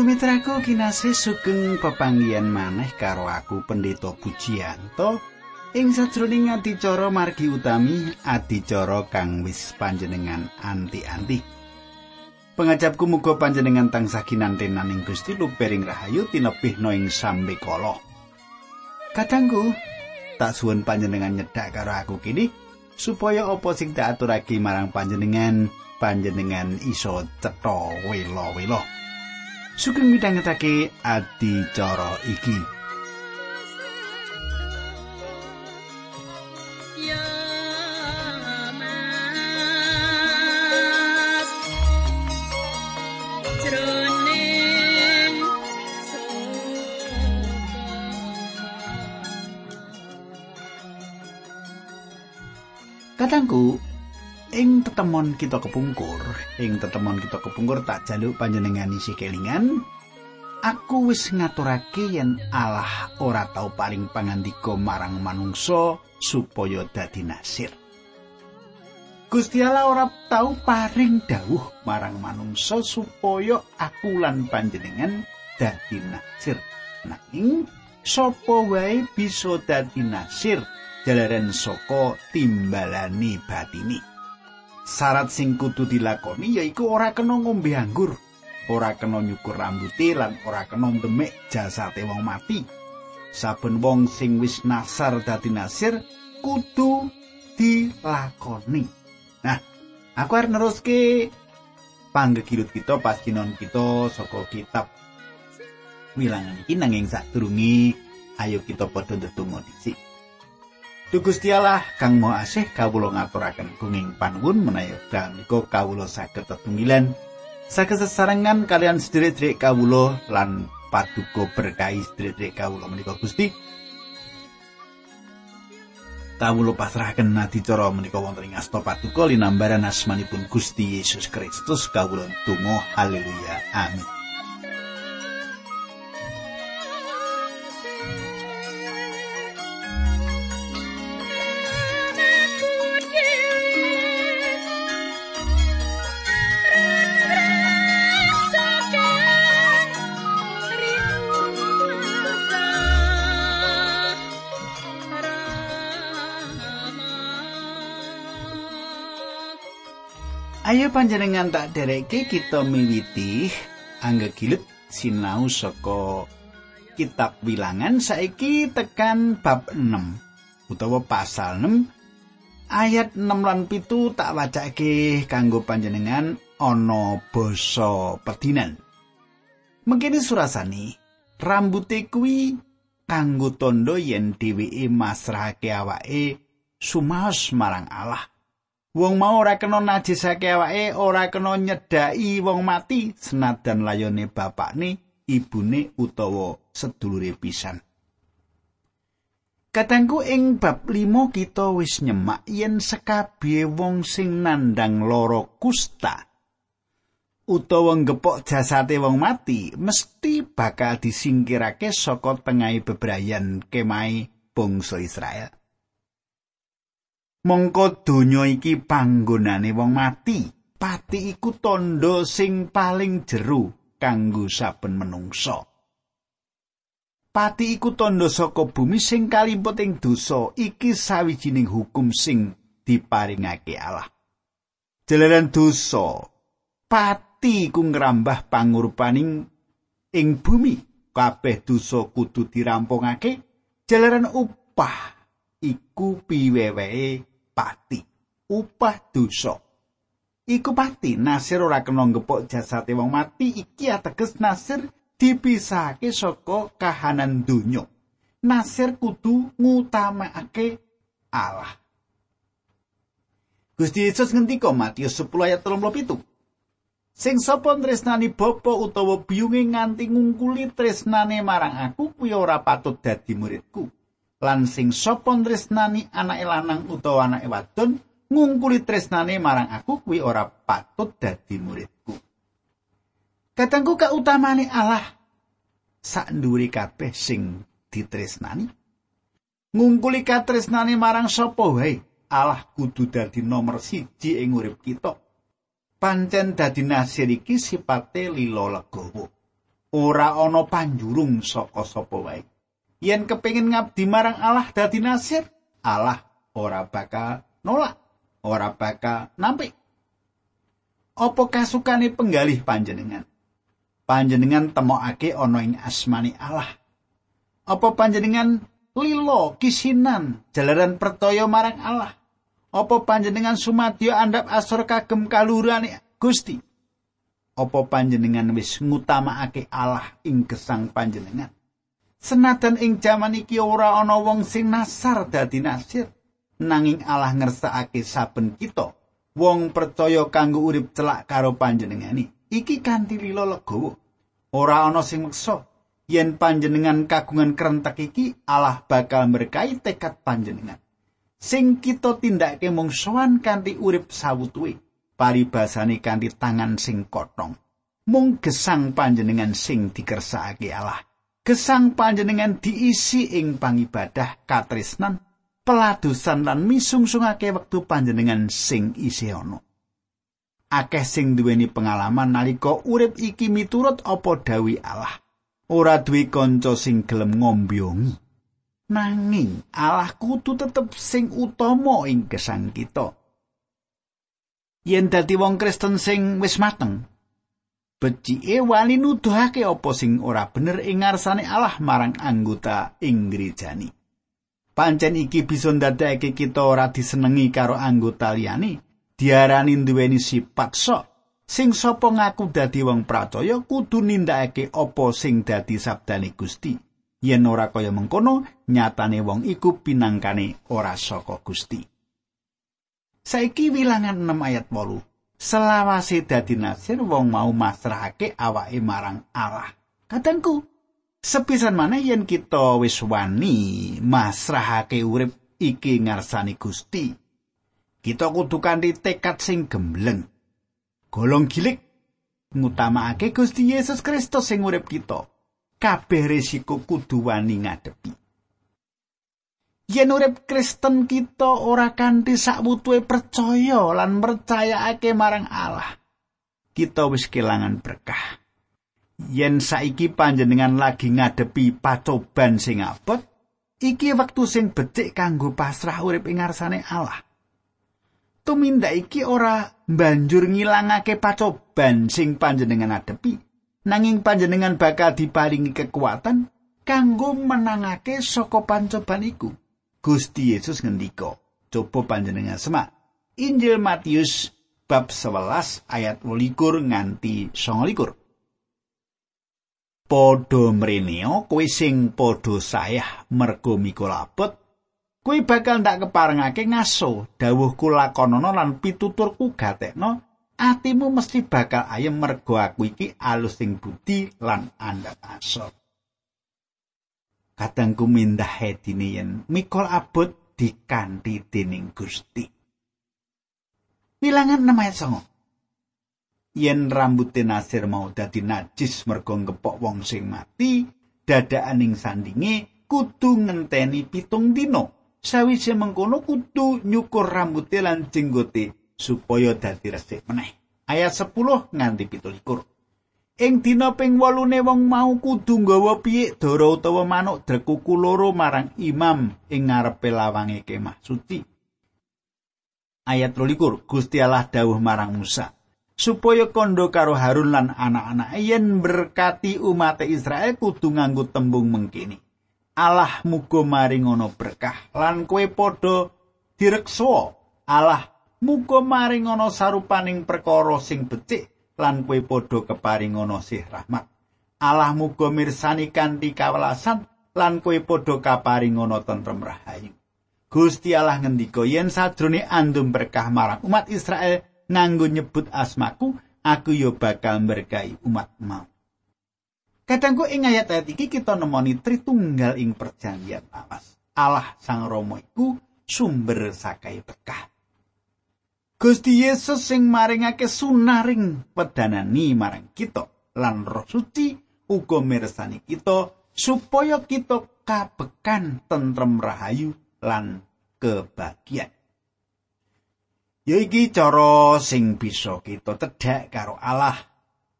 Sumitraku kinasih sugeng pepanggihan maneh karo aku Pendeta Pujiyanto ing sajroning adicara margi utami adicara kang wis panjenengan anti-anti. Pengajapku muga panjenengan tansah kinantenan ing Gusti lupering rahayu tinebihna ing sambe kala. Kadangku tak suwun panjenengan nyedak karo aku kini supaya apa sing tak aturake marang panjenengan panjenengan iso cetha welo-welo. Sugeng midhangetake adicara iki. Katangku, tetemon kita kepungkur. Ing tetemon kita kepungkur tak jaluk panjenengan isi kelingan. Aku wis ngaturake yen Allah ora tau paling pangandika marang manungsa supaya dadi nasir. Gusti Allah ora tau paring dawuh marang manungsa supaya aku lan panjenengan dadi nasir. Nanging sapa wae bisa dadi nasir? Jalaran saka timbalani batini Syarat sing kudu dilakoni yaiku ora kena ngombe anggur, ora kena nyukur rambuté lan ora kena demek jasate wong mati. Saben wong sing wis nasar dadi nasir kudu dilakoni. Nah, aku arep neruske panggegilut kita pas kita saka kitab wilangan iki nanging sadurunge ayo kita padha ndedonga dhisik. Gusti Allah kang Maha Asih kawula ngaturaken gunging panuwun menawi menika kawula saged tetunggilan. Saged sesarengan kalian sedherek-sedherek kawula lan paduka berkahi sedherek kawula menika Gusti. Kawula pasrahaken adicara menika wonten ing asta paduka linambaran asmanipun Gusti Yesus Kristus kawula tunggu haleluya. Amin Ayo panjenengan tak dereke kita miwiti. Anggegilut sinau saka kitab wilangan saiki tekan bab 6 utawa pasal 6 ayat 6 lan pitu tak wacake kanggo panjenengan ana basa pedinan. Mengkene surasani rambute kuwi kanggo tondo yen dheweke masrahake awake sumaos marang Allah Wong mau ora kena najisake awake, ora kena nyedaki wong mati senadan layone bapakne, ibune utawa sedulure pisan. Katangku ing bab 5 kita wis nyemak yen sekabihe wong sing nandang loro kusta utawa ngepok jasate wong mati mesti bakal disingkirake saka tengahe bebrayan kemai bangsa Israel. Mongko donya iki panggonane wong mati. Pati iku tondo sing paling jero kanggo saben menungsa. Pati iku tondo saka bumi sing kalimput ing dosa iki sawijining hukum sing diparingake Allah. Jalaran dosa pati iku ngrambah pangurupaning ing bumi. Kabeh dosa kudu dirampungake. Jalaran upah iku piweweke pati upah dosa. Iku pati nasir ora kena ngepok jasate wong mati iki ateges nasir dipisahake saka kahanan donya. Nasir kudu ngutamakake Allah. Gusti Yesus ngendika Matius 10 ayat 37 Sing sapa tresnani bapa utawa biyunge nganti ngungkuli tresnane marang aku kuwi ora patut dadi muridku lan sing sapa tresnani anake lanang utawa anake wadon ngungkuli tresnane marang aku kuwi ora patut dadi muridku. Katengku kautamane Allah sak nduri kabeh sing ditresnani. Ngungkuli katresnane marang sapa wae Allah kudu dadi nomor siji ing urip kita. Pancen dadi nasir iki sipate lilo legowo. ora ana panjurung saka sapa wae yen kepengin ngabdi marang Allah dadi nasir Allah ora bakal nolak ora bakal nampik. Apa kasukane penggalih panjenengan? Panjenengan temokake ana ing asmani Allah. Apa panjenengan lilo kisinan jalaran pertoyo marang Allah? Apa panjenengan sumadya andhap asor kagem kalurane Gusti? Apa panjenengan wis ngutamakake Allah ing gesang panjenengan Senadan ing jaman iki ora ana wong sing nasar dadi nasir, nanging Allah ngersakake saben kita wong percaya kanggo urip celak karo panjenengani. Iki kanthi lila legawa. Ora ana sing meksa yen panjenengan kagungan kerentek iki Allah bakal berkahi tekad panjenengan. Sing kita tindakake mung sowan kanthi urip sawutuwe, paribasane kanthi tangan sing kotong. Mung gesang panjenengan sing dikersakake Allah. Gesang panjenengan diisi ing pangibadah katresnan peladusan lan misungsungake wektu panjenengan sing isih ana. Akeh sing duweni pengalaman nalika urip iki miturut apa dawi Allah ora duwe kanca sing gelem ngombyongi nanging Allah kudu tetep sing utama ing gesang kita. Yen dadi wong Kristen sing wis mateng becike wali nuduhake apa sing ora bener ing ngarsane Allah marang anggota ing gerejani. Pancen iki bisa ndadekake kita ora disenengi karo anggota liyane, diarani duweni sifat sok. Sing sapa ngaku dadi wong percaya kudu nindakake apa sing dadi sabdane Gusti. Yen ora kaya mengkono, nyatane wong iku pinangkane ora saka Gusti. Saiki wilangan 6 ayat 8. Selawase dadi nasir wong mau masrahake awake marang Allah. Katengku, sepisan maneh yen kita wis wani masrahake urip iki ngarsani Gusti. Kita kudu kanthi tekad sing gembleng. Golong gilik ngutamakake Gusti Yesus Kristus sing urip kita. Kabeh risiko kudu wani ngadepi. Yen urip Kristen kita ora kanthi sakwutuhe percaya lan percayaake marang Allah kita wis kelangan berkah. Yen saiki panjenengan lagi ngadepi pacoban sing abot iki wektu sing becik kanggo pasrah urip ing ngarsane Allah. Tumindak iki ora banjur ngilangake pacoban sing panjenengan adepi nanging panjenengan bakal diparingi kekuatan kanggo menangake saka pancoban iku Gusti Yesus ngendika, coba panjenengan semak. Injil Matius bab 11 ayat 21 nganti 29. Podho mreneo kowe sing padha sayah mergo mikul abot kowe bakal ndak keparengake ngaso dawuhku lakonana lan pituturku gatekno atimu mesti bakal ayem mergo aku iki alus sing budi lan andhap asor kadangku mindah hedine yen mikol abot dikanthi dening Gusti. Wilangan 6 ayat 9. Yen rambut Nasir mau dadi najis mergo ngepok wong sing mati, dadaaning sandinge kudu ngenteni pitung dino. Sawise mengkono kudu nyukur rambute lan jenggote supaya dadi resik meneh. Ayat 10 nganti 17. Ing dina ping 8 wong mau kudu nggawa piyik dara utawa manuk drekuku loro marang imam ing ngarepe lawange kemah suci. Ayat 23 Gusti Allah dawuh marang Musa supaya kondo karo Harun lan anak-anak yen berkati umat Israel kudu nganggo tembung mengkini. Allah muga maring ana berkah lan kowe padha direksa. Allah muga maring ana sarupaning perkara sing becik lan kowe padha keparing ana sih rahmat. Allah muga mirsani kanthi kawelasan lan kowe padha kaparing ana tentrem rahayu. Gusti Allah ngendika yen sadrone andum berkah marang umat Israel nganggo nyebut asmaku, aku yo bakal berkahi umat mau. Kadangku ing ayat-ayat iki kita nemoni Tritunggal ing perjanjian awas. Allah Sang Rama iku sumber sakai berkah. Gusti Yesus sing maringake sunaring pedanani marang kita lan Roh Suci uga mirsani kita supaya kita kabekan tentrem rahayu lan kebahagiaan. Ya iki cara sing bisa kita tedhak karo Allah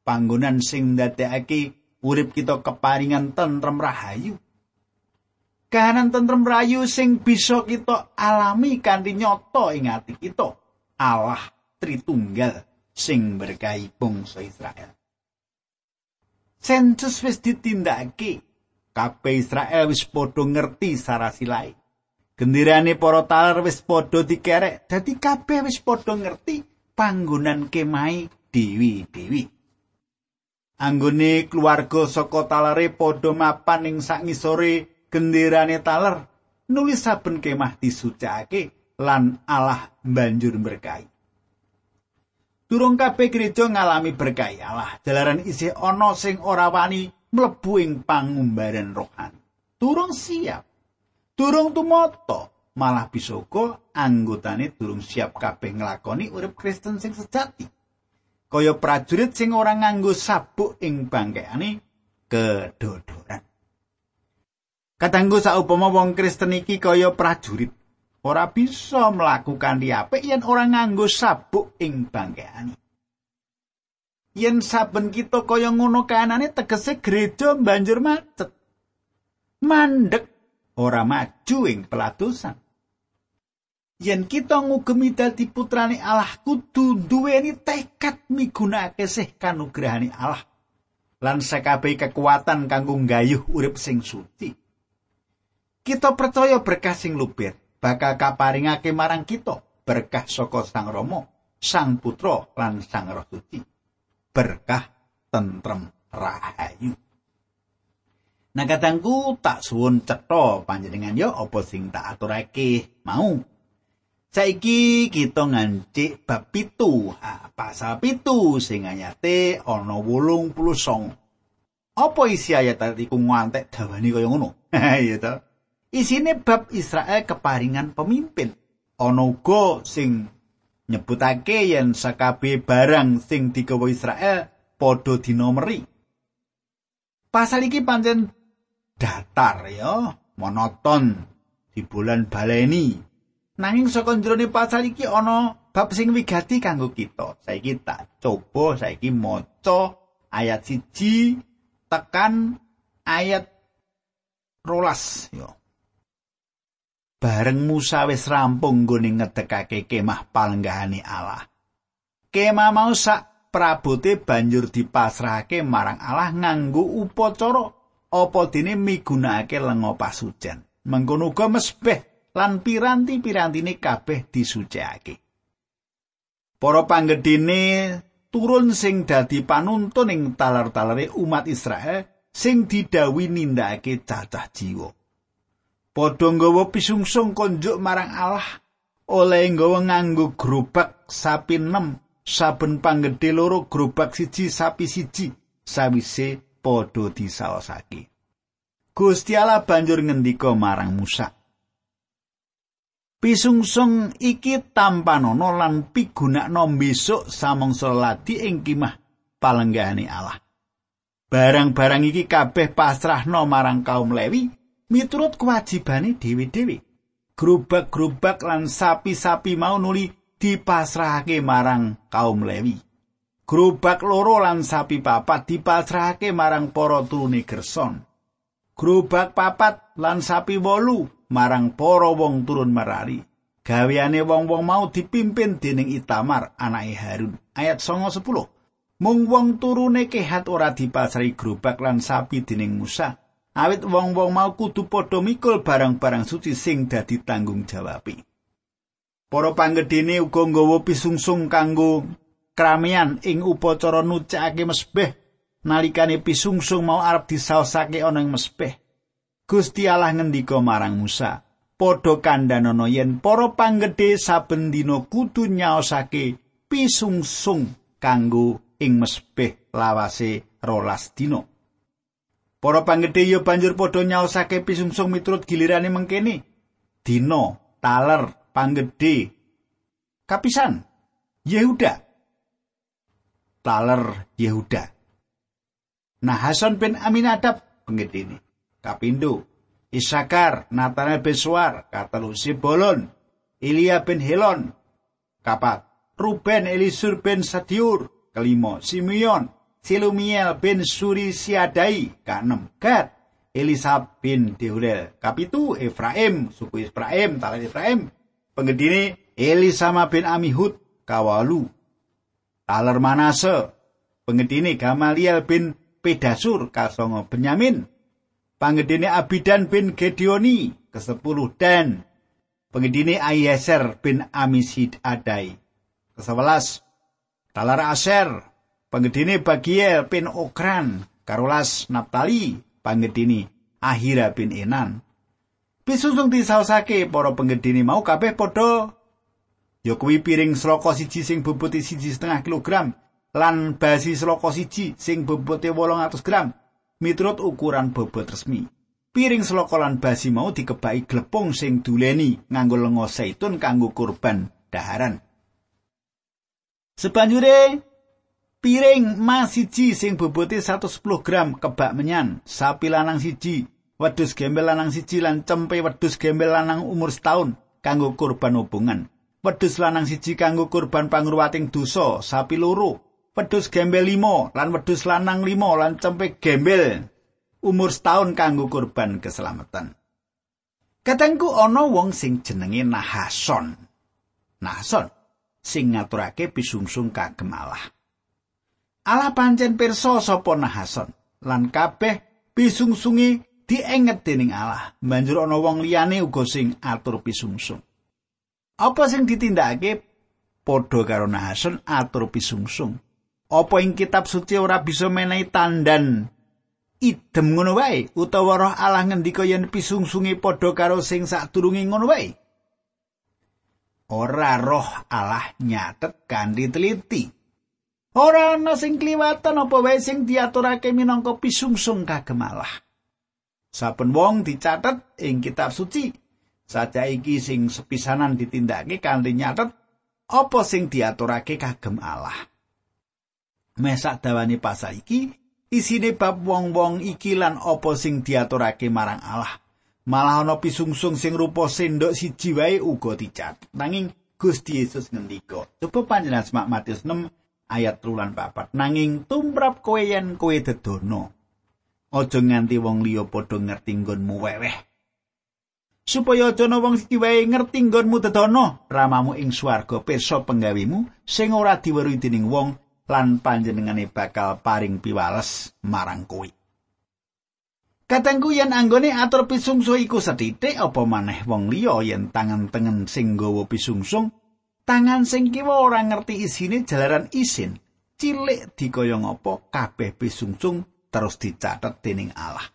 panggonan sing ndadekake urip kita keparingan tentrem rahayu. Kahanan tentrem rahayu sing bisa kita alami kanthi nyata ing ati kita. Allah Tritunggal sing berkahi bangsa Israel. Sensus wis ditindakake. Kabeh Israel wis padha ngerti sarasilai. Gendirane para taler wis padha dikerek, dadi kabeh wis padha ngerti panggonan kemai dewi-dewi. Anggone keluarga saka talere padha mapan ing sak ngisore gendirane taler, nulis saben kemah disucikake lan Allah banjur berkahi. Durung kabeh gereja ngalami berkah Allah. Jalaran isih ana sing ora wani mlebu ing pangumbaran rohani. Durung siap. Durung tumata, malah uga anggotane durung siap kabeh nglakoni urip Kristen sing sejati. Kaya prajurit sing ora nganggo sabuk ing bangkeane kedodoran. Katanggu saupama wong Kristen iki kaya prajurit ora bisa melakukan diapik yen ora nganggo sabuk ing bangkeane. Yen saben kita kaya ngono kanane tegese gereja banjur macet. Mandek ora maju ing pelatusan. Yen kita ngugemi dadi putrane Allah kudu duweni tekad migunakake sih kanugrahane Allah lan sekabehi kekuatan kanggo nggayuh urip sing suci. Kita percaya berkah sing lupit bakal kaparingake marang kita berkah saka Sang Rama, Sang Putra lan Sang Roh Suci. Berkah tentrem rahayu. Nah katangku tak suwun cetha panjenengan yo apa sing tak aturake mau. Saiki kita ngancik bab pitu, ha, pasal pitu sing ayate ana wolung puluh song. Apa isi ayat iku ngantek dawane kaya ngono? Iya toh. Isine bab Israel keparingan pemimpin. Ana uga sing nyebutake yen sakabeh barang sing digawa Israel padha dinomeri. Pasal iki pancen datar ya, monoton di bulan baleni. Nanging saka jroning pasal iki ana bab sing wigati kanggo kita. Saiki tak coba saiki maca ayat siji tekan ayat rolas ya. Bareng Musa wis rampung nggone ngedekake kemah palenggahane Allah. Kemah mau sak prabote banjur dipasrahake marang Allah nganggo upacara apa dene migunakake lenga pasujan. Mengkono uga mesbeh lan piranti-pirantine kabeh disucikake. Para panggedene turun sing dadi panuntun ing talar-talare umat Israel sing didawi nindakake cacah jiwa. Padha nggawa pisungsung konjuk marang Allah oleh nggawa nganggo grobak sapi nem saben panggedhe loro grobak siji sapi siji sawise padha disaosake Gusti Allah banjur ngendika marang Musa Pisungsung iki tampanono lan pigunakno besok samangsa ladi ing kimah palenggahane Allah. Barang-barang iki kabeh pasrahno marang kaum Lewi miturut kewajibane dewi-dewi. Grobak-grobak lan sapi-sapi mau nuli dipasrahake marang kaum Lewi. Grobak loro lan sapi papat dipasrahake marang para turune Gerson. Grobak papat lan sapi wolu marang para wong turun Merari. Gaweane wong-wong mau dipimpin dening Itamar anake Harun. Ayat 9 10. Mung wong turune kehat ora dipasrahi grobak lan sapi dening Musa. Awit wong-wong mau kudu padha mikul barang-barang suci sing dadi tanggung jawabi. Para panggedene uga nggawa pisungsung kanggo kramian ing upacara nucake mesbeh nalikane pisungsung mau arep disaosake ana ing mesbeh. Gusti Allah ngendika marang Musa, padha kandhanono yen para panggedhe saben dina kudu nyaosake pisungsung kanggo ing mesbeh lawase rolas dina. Para panggedhe ya banjur padha nyaosake pisungsung miturut gilirane mengkene. Dina, taler, panggedhe. Kapisan Yehuda. Taler Yehuda. Nah Hasan bin Aminadab penggedene. Kapindo Isakar, Nathanael bin Suar, katelu Sibolon, Ilya bin Helon, kapat Ruben Elisur bin Sadiur, kelima Simeon, Silumiel bin Suri Siadai kaenem Gad Elisab bin Deulel. Kapitu Efraim suku Efraim talan Efraim. Penggedine Elisama bin Amihud kawalu. Taler Manase. Penggedine Gamaliel bin Pedasur kasongo Benyamin. Panggedine Abidan bin Gedeoni ke-10 dan. Penggedine Ayeser bin Amisid Adai ke-11 Talar Aser penggedine Bagiel bin Okran Karolas Naptali panggedine Ahira bin Enan Pisusung disausake para penggedine mau kabeh padha ya kuwi piring sloka siji sing bobote siji setengah kilogram lan basi sloka siji sing bobote 800 gram miturut ukuran bobot resmi. Piring sloka lan basi mau dikebaki glepung sing duleni nganggo lenga zaitun kanggo kurban daharan. Sebanjure piring mas siji sing bobote 110 gram kebak menyan, sapi lanang siji, wedhus gembel lanang siji lan cempe wedhus gembel lanang umur setahun kanggo kurban hubungan. Wedhus lanang siji kanggo kurban pangruwating dosa, sapi loro, wedhus gembel limo lan wedhus lanang limo lan cempe gembel umur setahun kanggo kurban keselamatan. Katengku ana wong sing jenenge Nahason. Nahason sing ngaturake pisungsung kagem Allah. Allah pancen pirsa sapa Nahason lan kabeh pisungsunge dienget dening Allah. Banjur ana wong liyane uga sing atur pisungsung. Apa sing ditindakake padha karo Nahason atur pisungsung? Apa ing kitab suci ora bisa menehi tandan idem ngono wae utawa roh Allah ngendika yen pisungsunge padha karo sing sadurunge ngono wae? Ora roh Allah nyatet kanthi teliti. Ora ana sing kliwatan apa wae sing diaturake minangka pisungsung kagem Allah. Saben wong dicatet ing kitab suci. Saja iki sing sepisanan ditindakake kanthi nyatet apa sing diaturake kagem Allah. mesak dawane pasal iki isine bab wong-wong iki lan apa sing diaturake marang Allah. Malah ana pisungsung sing rupa sendok siji wae uga dicat. Nanging Gusti Yesus ngendika, coba panjenengan semak Matius 6 ayat 3 lan 4. Nanging tumrap kowe yen kowe dedono. Aja nganti wong liya padha ngerti nggonmu weweh. Supaya aja ana wong siji wae ngerti nggonmu dedono, ramamu ing swarga pirsa penggawimu sing ora diweruhi dening wong lan panjenengane bakal paring piwales marang kowe. Katengku yen anggone atur pisungsu iku sethithik apa maneh wong liya yen tangan tengen sing nggawa pisungsung, tangan sing kiwa ora ngerti isine jalaran isin, cilik dikaya ngapa kabeh pisungsung terus dicatet dening Allah.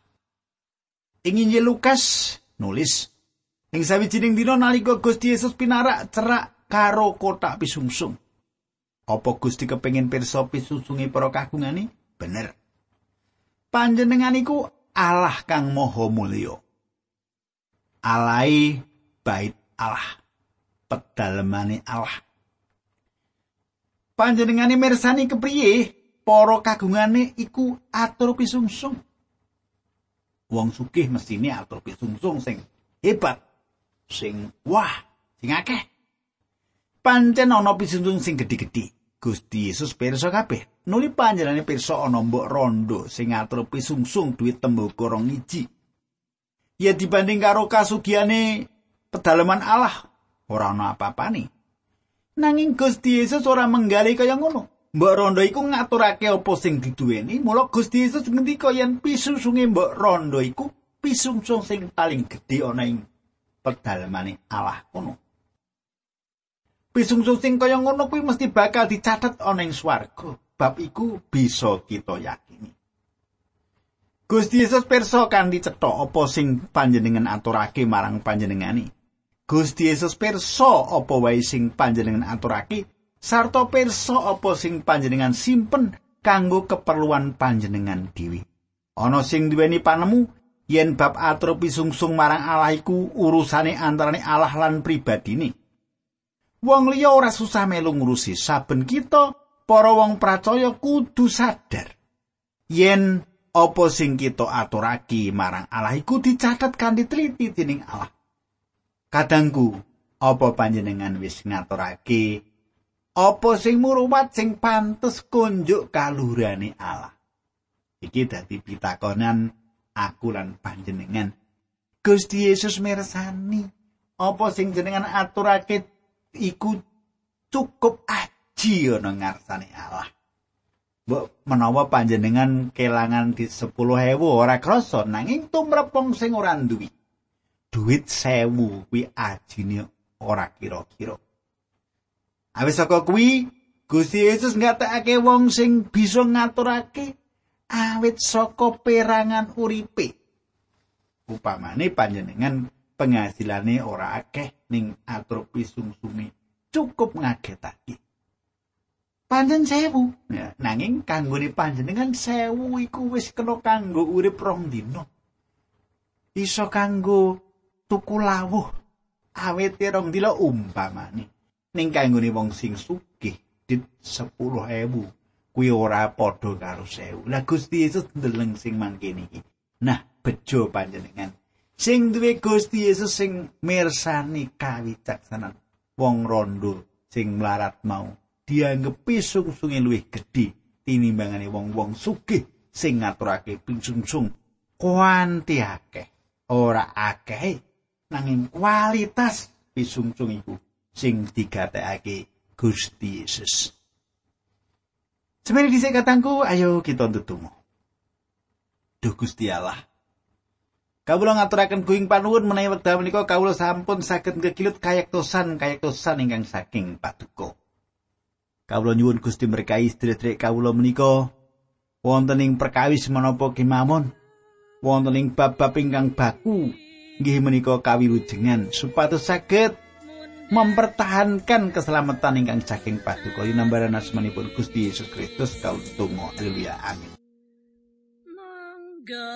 Ing Injil Lukas nulis ing sawijining dina nalika Gusti Yesus pinarak cerak karo kotak pisungsung. Apa Gusti kepengin pirsa pisusungi para kagungane? Bener. Panjenengan iku Allah kang maha mulya. Alai bait Allah. Pedalemane Allah. Panjenengane mirsani kepriye para kagungane iku atur pisungsung. Wong sugih mestine atur pisungsung sing hebat, sing wah, sing akeh. Pancen ana pisungsung sing gedhe-gedhe. Gusti Yesus pirsa kabeh. Nuli panjenengane pirsa ana mbok rondo sing ngatur pisungsung duit tembaga rong iji. Ya dibanding karo kasugiane pedalaman Allah, ora ana apa-apane. Nanging Gusti Yesus ora menggali kaya ngono. Mbok rondo iku ngaturake apa sing diduweni, mula Gusti Yesus ngendika yen pisungsunge mbok rondo iku pisungsung sing paling gedhe ana ing pedalamane Allah kono. Pisungsung sing kaya ngono kuwi mesti bakal dicatet ana ing swarga. Bab iku bisa kita yakini. Gusti Yesus pirsa kanthi cetha apa sing panjenengan aturake marang panjenengani. Gusti Yesus pirsa apa wae sing panjenengan aturake sarta pirsa apa sing panjenengan simpen kanggo keperluan panjenengan dhewe. Ana sing duweni panemu yen bab atur pisungsung marang Allah iku urusane antarane Allah lan pribadine. wong liya ora susah melu ngurusi saben kita para wong percaya kudu sadar yen apa sing kita aturake marang Allah iku dicatet kanthi teliti dening Allah kadangku apa panjenengan wis ngaturake? Apa sing muruwat sing pantes kunjuk kalurane Allah? Iki dadi pitakonan aku lan panjenengan. Gusti Yesus mirsani apa sing jenengan aturake iku cukup aji ana ngarsane Allah. Mbok menawa panjenengan kelangan di 10.000 ora krasa nanging tumrepong sing ora duwi duit 1000 kuwi ajine ora kira-kira Awis saka kuwi Gusti Yesus ngatakake wong sing bisa ngaturake awit saka perangan uripe upamane panjenengan penghasilane ora akeh ning atur pisungsunge cukup ngagetake Panjen sewu. Ya, nanging kanggone panjenengan sewu iku wis kena kanggo urip rong dina. Iso kanggo tuku lawuh awet rong dina umpamane. Ning kanggone wong sing sugih dit 10.000 kuwi ora padha karo sewu. Lah Gusti Yesus ndeleng sing mangkene iki. Nah, bejo panjenengan. Sing duwe Gusti Yesus sing mirsani kawicaksanan wong rondo sing mlarat mau dianggepi sung-sunge luwih gedhe tinimbangane wong-wong sugih sing ngaturake pingsungsung kuanti akeh ora akeh nanging kualitas pisungsung iku sing digatekake Gusti Yesus. Sebenarnya kisah katangku, ayo kita ndedonga. Duh Gusti Allah. Kawula ngaturaken kuing panuwun menawi wekdal menika kawula sampun saged ngekilut kayektosan kayektosan ingkang saking paduka. Kawula nyuwun Gusti berkahi sedherek kawula menika wonten ing perkawis menapa kemawon wonten ing bab-bab ingkang baku nggih menika kawilujengan supados saged mempertahankan keselamatan ingkang saking paduka yunambaran asmanipun Gusti Yesus Kristus. Kawula haleluya amin. Mangga